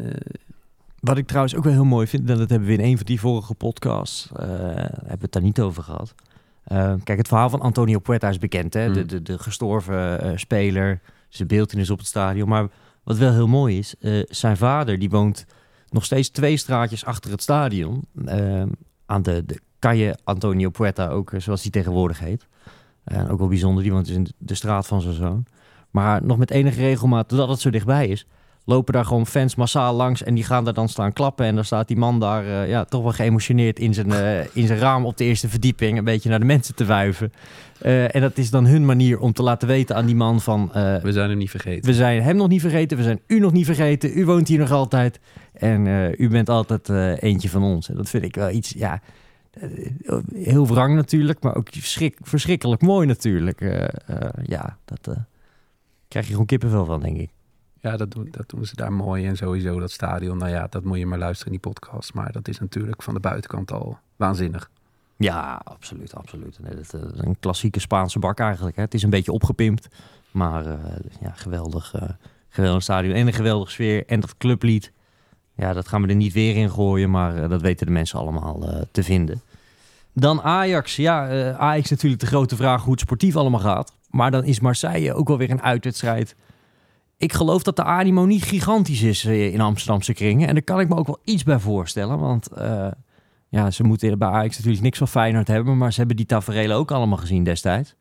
Wat ik trouwens ook wel heel mooi vind, en dat hebben we in een van die vorige podcasts, hebben we het daar niet over gehad. Eh, kijk, het verhaal van Antonio Puerta is bekend, hè? De, Hmm. de, de gestorven speler, zijn beeldenis op het stadion. Maar wat wel heel mooi is, zijn vader die woont nog steeds twee straatjes achter het stadion. Eh, aan de, de Calle Antonio Puerta, ook eh, zoals die tegenwoordig heet. En ook wel bijzonder, die woont dus in de straat van zijn zoon. Maar nog met enige regelmaat, doordat het zo dichtbij is, lopen daar gewoon fans massaal langs en die gaan daar dan staan klappen. En dan staat die man daar eh, ja, toch wel geëmotioneerd in zijn, eh, in zijn raam op de eerste verdieping een beetje naar de mensen te wuiven. Eh, en dat is dan hun manier om te laten weten aan die man van... we zijn hem niet vergeten. we zijn hem nog niet vergeten, we zijn u nog niet vergeten. U woont hier nog altijd en u bent altijd eentje van ons. En dat vind ik wel iets, ja, heel wrang natuurlijk, maar ook verschrik, verschrikkelijk mooi natuurlijk. Ja, dat krijg je gewoon kippenvel van, denk ik. Ja, dat doen, dat doen ze daar mooi. En sowieso dat stadion. Nou ja, dat moet je maar luisteren in die podcast. Maar dat is natuurlijk van de buitenkant al waanzinnig. Ja, absoluut, absoluut. Nee, dat eh, is een klassieke Spaanse bak eigenlijk. Hè. Het is een beetje opgepimpt, maar eh, ja, geweldig, eh, geweldig stadion en een geweldige sfeer. En dat clublied, ja, dat gaan we er niet weer in gooien, maar dat weten de mensen allemaal te vinden. Dan Ajax. Ja, Ajax natuurlijk de grote vraag hoe het sportief allemaal gaat. Maar dan is Marseille ook wel weer een uitwedstrijd. Ik geloof dat de animo niet gigantisch is eh, in Amsterdamse kringen. En daar kan ik me ook wel iets bij voorstellen, want... eh, ja, ze moeten bij Ajax natuurlijk niks van Feyenoord hebben, maar ze hebben die tafereelen ook allemaal gezien destijds.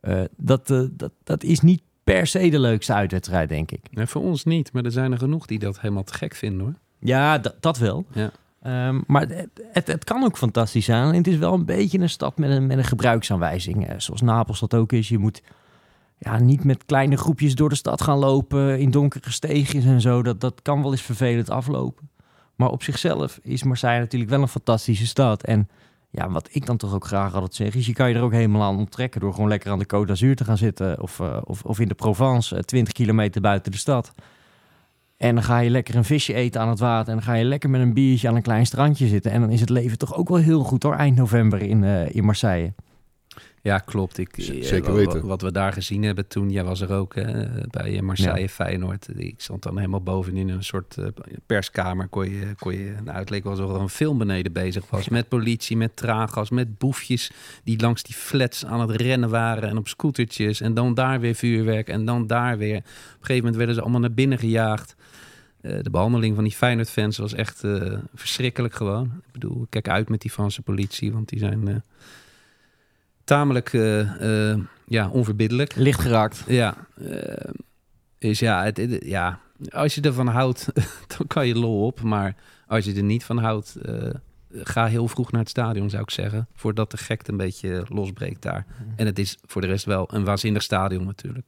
Eh, dat, dat, dat is niet per se de leukste uitwedstrijd, denk ik. Nee, voor ons niet. Maar er zijn er genoeg die dat helemaal te gek vinden hoor. Ja, dat, wel. Ja. Ehm, maar het, het, het kan ook fantastisch zijn. En het is wel een beetje een stad met een, met een gebruiksaanwijzing. zoals Napels dat ook is. Je moet ja, niet met kleine groepjes door de stad gaan lopen in donkere steegjes en zo. Dat, dat kan wel eens vervelend aflopen. Maar op zichzelf is Marseille natuurlijk wel een fantastische stad. En ja, wat ik dan toch ook graag altijd zeg, is je kan je er ook helemaal aan onttrekken door gewoon lekker aan de Côte d'Azur te gaan zitten. Of, eh, of, of in de Provence, eh, 20 kilometer buiten de stad. En dan ga je lekker een visje eten aan het water. En dan ga je lekker met een biertje aan een klein strandje zitten. En dan is het leven toch ook wel heel goed hoor, eind november in, eh, in Marseille. Ja, klopt. Ik, eh, zeker weten. wa- Wat we daar gezien hebben toen, jij was er ook hè, bij eh, Marseille, Feyenoord. Ik stond dan helemaal bovenin een soort eh, perskamer. Kon je, kon je, nou, het leek wel alsof er een film beneden bezig was. Met politie, met traangas, met boefjes die langs die flats aan het rennen waren. En op scootertjes. En dan daar weer vuurwerk. En dan daar weer. Op een gegeven moment werden ze allemaal naar binnen gejaagd. De behandeling van die Feyenoord-fans was echt verschrikkelijk gewoon. Ik bedoel, kijk uit met die Franse politie, want die zijn... tamelijk eh, eh, ja, onverbiddelijk. Licht geraakt. Ja, eh, is ja, het, het- ja, als je ervan houdt, dan kan je lol op. Maar als je er niet van houdt, eh, ga heel vroeg naar het stadion, zou ik zeggen. Voordat de gekte een beetje losbreekt daar. En het is voor de rest wel een waanzinnig stadion natuurlijk.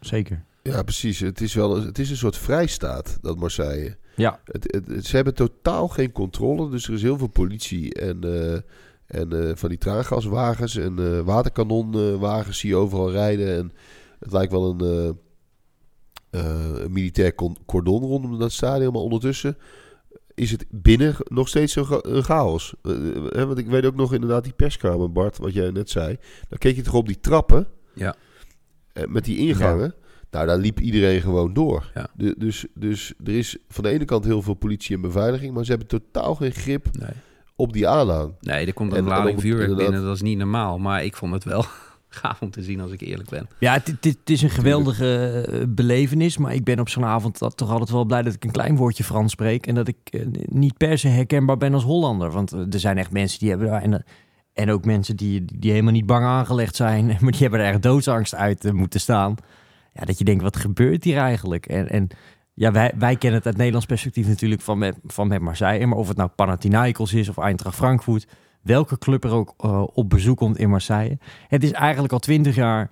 Zeker. Ja, precies. Het is wel een, het is een soort vrijstaat, dat Marseille. Ja. Het, het, het- ze hebben totaal geen controle, dus er is heel veel politie en, eh, en eh, van die traangaswagens en eh, waterkanonwagens zie je overal rijden. En het lijkt wel een, eh, een militair cordon rondom dat stadion, maar ondertussen is het binnen nog steeds een, cha- een chaos. Hè, want ik weet ook nog inderdaad die perskamer, Bart, wat jij net zei. Dan keek je toch op die trappen Ja. met die ingangen. Nou, daar liep iedereen gewoon door. Ja. De- dus, dus er is van de ene kant heel veel politie en beveiliging, maar ze hebben totaal geen grip Nee. Op die aanhang. Nee, er komt En- een en lading op- vuurwerk binnen. Dat is niet normaal. Maar ik vond het wel gaaf om te zien als ik eerlijk ben. Ja, het, het- het is een geweldige eh, belevenis. Maar ik ben op zo'n avond dat toch altijd wel blij dat ik een klein woordje Frans spreek. En dat ik eh, niet per se herkenbaar ben als Hollander. Want eh, er zijn echt mensen die hebben daar... En, en ook mensen die, die helemaal niet bang aangelegd zijn. Maar die hebben er echt doodsangst uit moeten staan. Ja, dat je denkt, wat gebeurt hier eigenlijk? En, en ja, wij, wij kennen het uit Nederlands perspectief natuurlijk van met, van met Marseille. Maar of het nou Panathinaikos is of Eintracht Frankfurt. Welke club er ook eh, op bezoek komt in Marseille. Het is eigenlijk al twintig jaar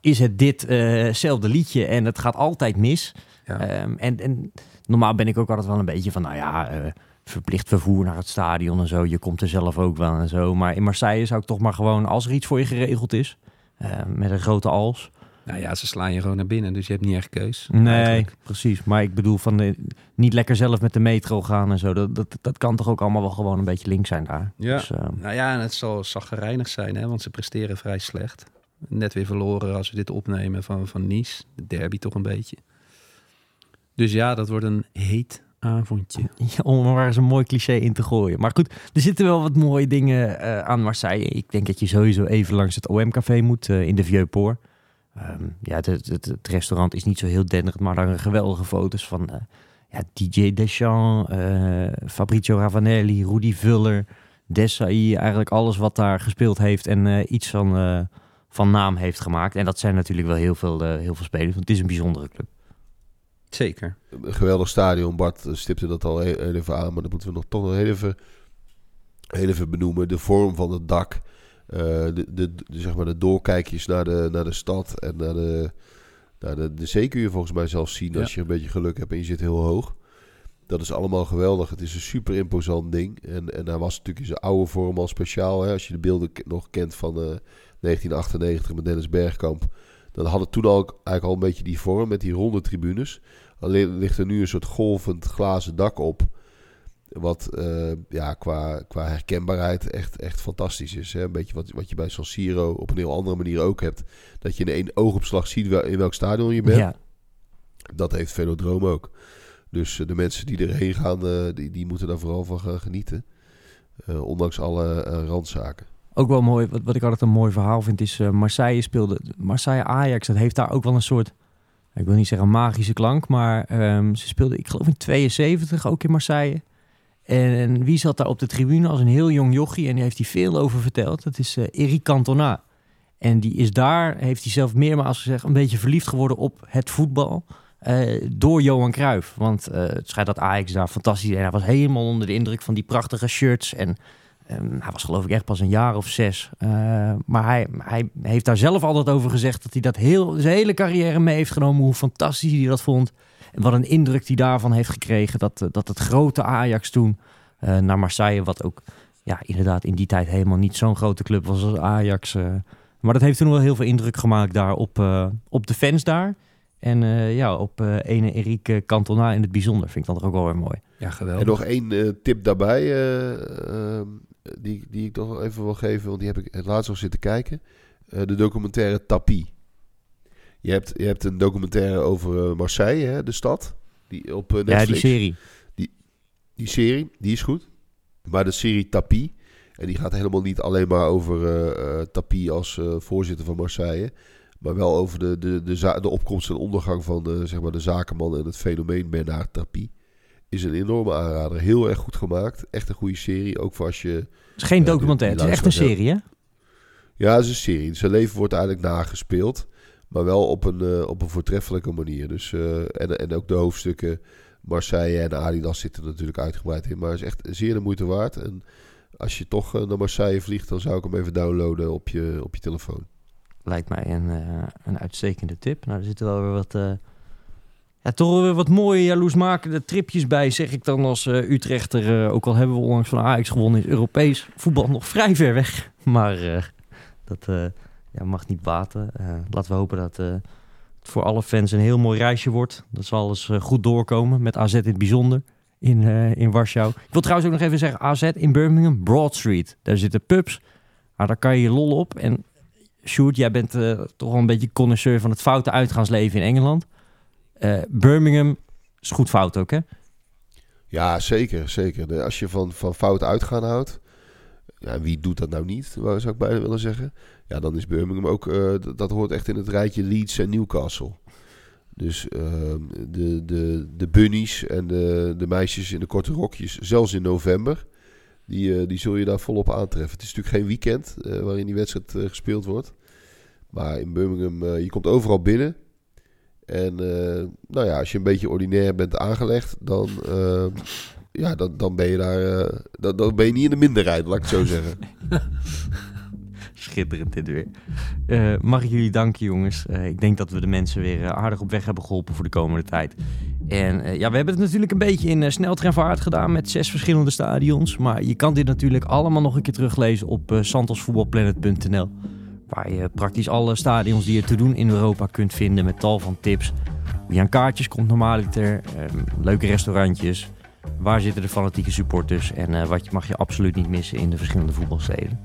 is het ditzelfde liedje en het gaat altijd mis. Ja. Ehm, en, en normaal ben ik ook altijd wel een beetje van, nou ja, eh, verplicht vervoer naar het stadion en zo. Je komt er zelf ook wel en zo. Maar in Marseille zou ik toch maar gewoon, als er iets voor je geregeld is, eh, met een grote als. Nou ja, ze slaan je gewoon naar binnen. Dus je hebt niet echt keus. Nee, eigenlijk. precies. Maar ik bedoel van eh, niet lekker zelf met de metro gaan en zo. Dat, dat, dat kan toch ook allemaal wel gewoon een beetje links zijn daar. Ja. Dus, ehm, Nou ja, en het zal zaggerijnig zijn, hè, want ze presteren vrij slecht. Net weer verloren als we dit opnemen van, van Nice. De derby toch een beetje. Dus ja, dat wordt een heet avondje. Ja, om er eens een mooi cliché in te gooien. Maar goed, er zitten wel wat mooie dingen eh, aan Marseille. Ik denk dat je sowieso even langs het OM-café moet eh, in de Vieux-Port. Ehm, ja, het, het, het restaurant is niet zo heel denderend, maar daar een geweldige foto's van eh, ja, DJ Deschamps, eh, Fabrizio Ravanelli, Rudy Vuller, Desailly. Eigenlijk alles wat daar gespeeld heeft en eh, iets van, eh, van naam heeft gemaakt. En dat zijn natuurlijk wel heel veel, eh, heel veel spelers, want het is een bijzondere club. Zeker. Een geweldig stadion. Bart stipte dat al heel, heel even aan, maar dat moeten we nog toch nog heel even, heel even benoemen. De vorm van het dak. Eh, de, de, de- zeg maar de doorkijkjes naar de, naar de stad en naar de, naar de, de zee kun je volgens mij zelfs zien als Ja. je een beetje geluk hebt en je zit heel hoog. Dat is allemaal geweldig. Het is een super imposant ding. En, en hij was natuurlijk in zijn oude vorm al speciaal. Hè? Als je de beelden nog kent van eh, 1998 met Dennis Bergkamp. Dan had het toen al, eigenlijk al een beetje die vorm met die ronde tribunes. Alleen ligt er nu een soort golvend glazen dak op. Wat eh, ja, qua, qua herkenbaarheid echt, echt fantastisch is. Hè? Een beetje wat, wat je bij San Siro op een heel andere manier ook hebt. Dat je in één oogopslag ziet wel, in welk stadion je bent. Ja, Dat heeft Velodroom ook. Dus eh, de mensen die erheen gaan, eh, die, die moeten daar vooral van gaan genieten. Ondanks alle randzaken. Ook wel mooi, wat, wat ik altijd een mooi verhaal vind, is Marseille speelde. Marseille Ajax, dat heeft daar ook wel een soort. Ik wil niet zeggen magische klank, maar ehm, ze speelden, ik geloof in 72 ook in Marseille. En wie zat daar op de tribune als een heel jong jochie en die heeft hij veel over verteld? Dat is eh Eric Cantona. En die is daar, heeft hij zelf meermaals gezegd, een beetje verliefd geworden op het voetbal. eh, door Johan Cruijff. Want eh, het schijnt dat Ajax daar fantastisch... En hij was helemaal onder de indruk van die prachtige shirts. En Ehm, hij was geloof ik echt pas een jaar of zes. Eh, maar hij, hij heeft daar zelf altijd over gezegd dat hij dat heel, zijn hele carrière mee heeft genomen. Hoe fantastisch hij dat vond. En wat een indruk hij daarvan heeft gekregen. Dat, eh, dat het grote Ajax toen eh, naar Marseille, wat ook ja, inderdaad in die tijd helemaal niet zo'n grote club was als Ajax. eh. maar dat heeft toen wel heel veel indruk gemaakt daar op, eh, op de fans daar. En eh, ja, op eh ene Eric Cantona in het bijzonder. Vind ik dat ook wel weer mooi. Ja, geweldig. En nog één tip daarbij, eh, ehm, die, die ik toch even wil geven, want die heb ik het laatst nog zitten kijken. Eh, de documentaire Tapi. Je hebt, je hebt een documentaire over eh, Marseille, hè, de stad, die op eh, Netflix. Ja, die serie. Die serie, die is goed. Maar de serie Tapi, en die gaat helemaal niet alleen maar over eh eh, Tapi als eh, voorzitter van Marseille. Maar wel over de, de, de, de opkomst en ondergang van de, zeg maar de zakenman en het fenomeen Bernard Tapie. Is een enorme aanrader. Heel erg goed gemaakt. Echt een goede serie. Ook voor als je... Het is geen die- documentaire, het is echt een serie, hè? Ja, het is een serie. Zijn leven wordt eigenlijk nagespeeld. Maar wel op een, eh, op een voortreffelijke manier. Dus, eh, en, en ook de hoofdstukken Marseille en Adidas zitten er natuurlijk uitgebreid in. Maar het is echt zeer de moeite waard. En als je toch eh, naar Marseille vliegt, dan zou ik hem even downloaden op je, op je telefoon. Lijkt mij een, eh, een uitstekende tip. Nou, er zitten wel weer wat... ja, toch weer wat mooie jaloersmakende tripjes bij, zeg ik dan als eh, Utrechter. Eh, ook al hebben we onlangs van Ajax gewonnen, is Europees voetbal nog vrij ver weg. Maar eh, dat ja, mag niet baten. Laten we hopen dat het voor alle fans een heel mooi reisje wordt. Dat zal alles goed doorkomen, met AZ in het bijzonder. In, in Warschau. Ik wil trouwens ook nog even zeggen: AZ in Birmingham, Broad Street. Daar zitten pubs. Maar daar kan je lol op. En Sjoerd, jij bent toch wel een beetje connoisseur van het foute uitgaansleven in Engeland. Eh, Birmingham is goed fout ook, hè? Ja, zeker. zeker. Als je van, van fout uitgaan houdt, ja, wie doet dat nou niet, zou ik bijna willen zeggen. Ja, dan is Birmingham ook, eh, dat, hoort echt in het rijtje Leeds en Newcastle. Dus ehm, de, de, de bunnies en de, de meisjes in de korte rokjes, zelfs in november, die, eh, die zul je daar volop aantreffen. Het is natuurlijk geen weekend waarin die wedstrijd gespeeld wordt. Maar in Birmingham, je komt overal binnen. En eh, nou ja, als je een beetje ordinair bent aangelegd, dan, ehm, ja, dan, dan, ben je daar, eh, dan, dan ben je niet in de minderheid, laat ik het zo zeggen. Schitterend dit weer. Eh, mag ik jullie danken, jongens. Eh, ik denk dat we de mensen weer eh, aardig op weg hebben geholpen voor de komende tijd. En eh, ja, we hebben het natuurlijk een beetje in uh, sneltreinvaart gedaan met zes verschillende stadions. Maar je kan dit natuurlijk allemaal nog een keer teruglezen op uh, santosvoetbalplanet.nl. Waar je praktisch alle stadions die er te doen in Europa kunt vinden met tal van tips. Hoe je aan kaartjes komt normaliter, ehm, leuke restaurantjes. Waar zitten de fanatieke supporters en eh, wat je mag je absoluut niet missen in de verschillende voetbalsteden.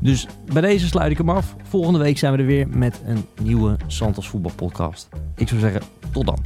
Dus bij deze sluit ik hem af. Volgende week zijn we er weer met een nieuwe Santos voetbalpodcast. Ik zou zeggen, tot dan.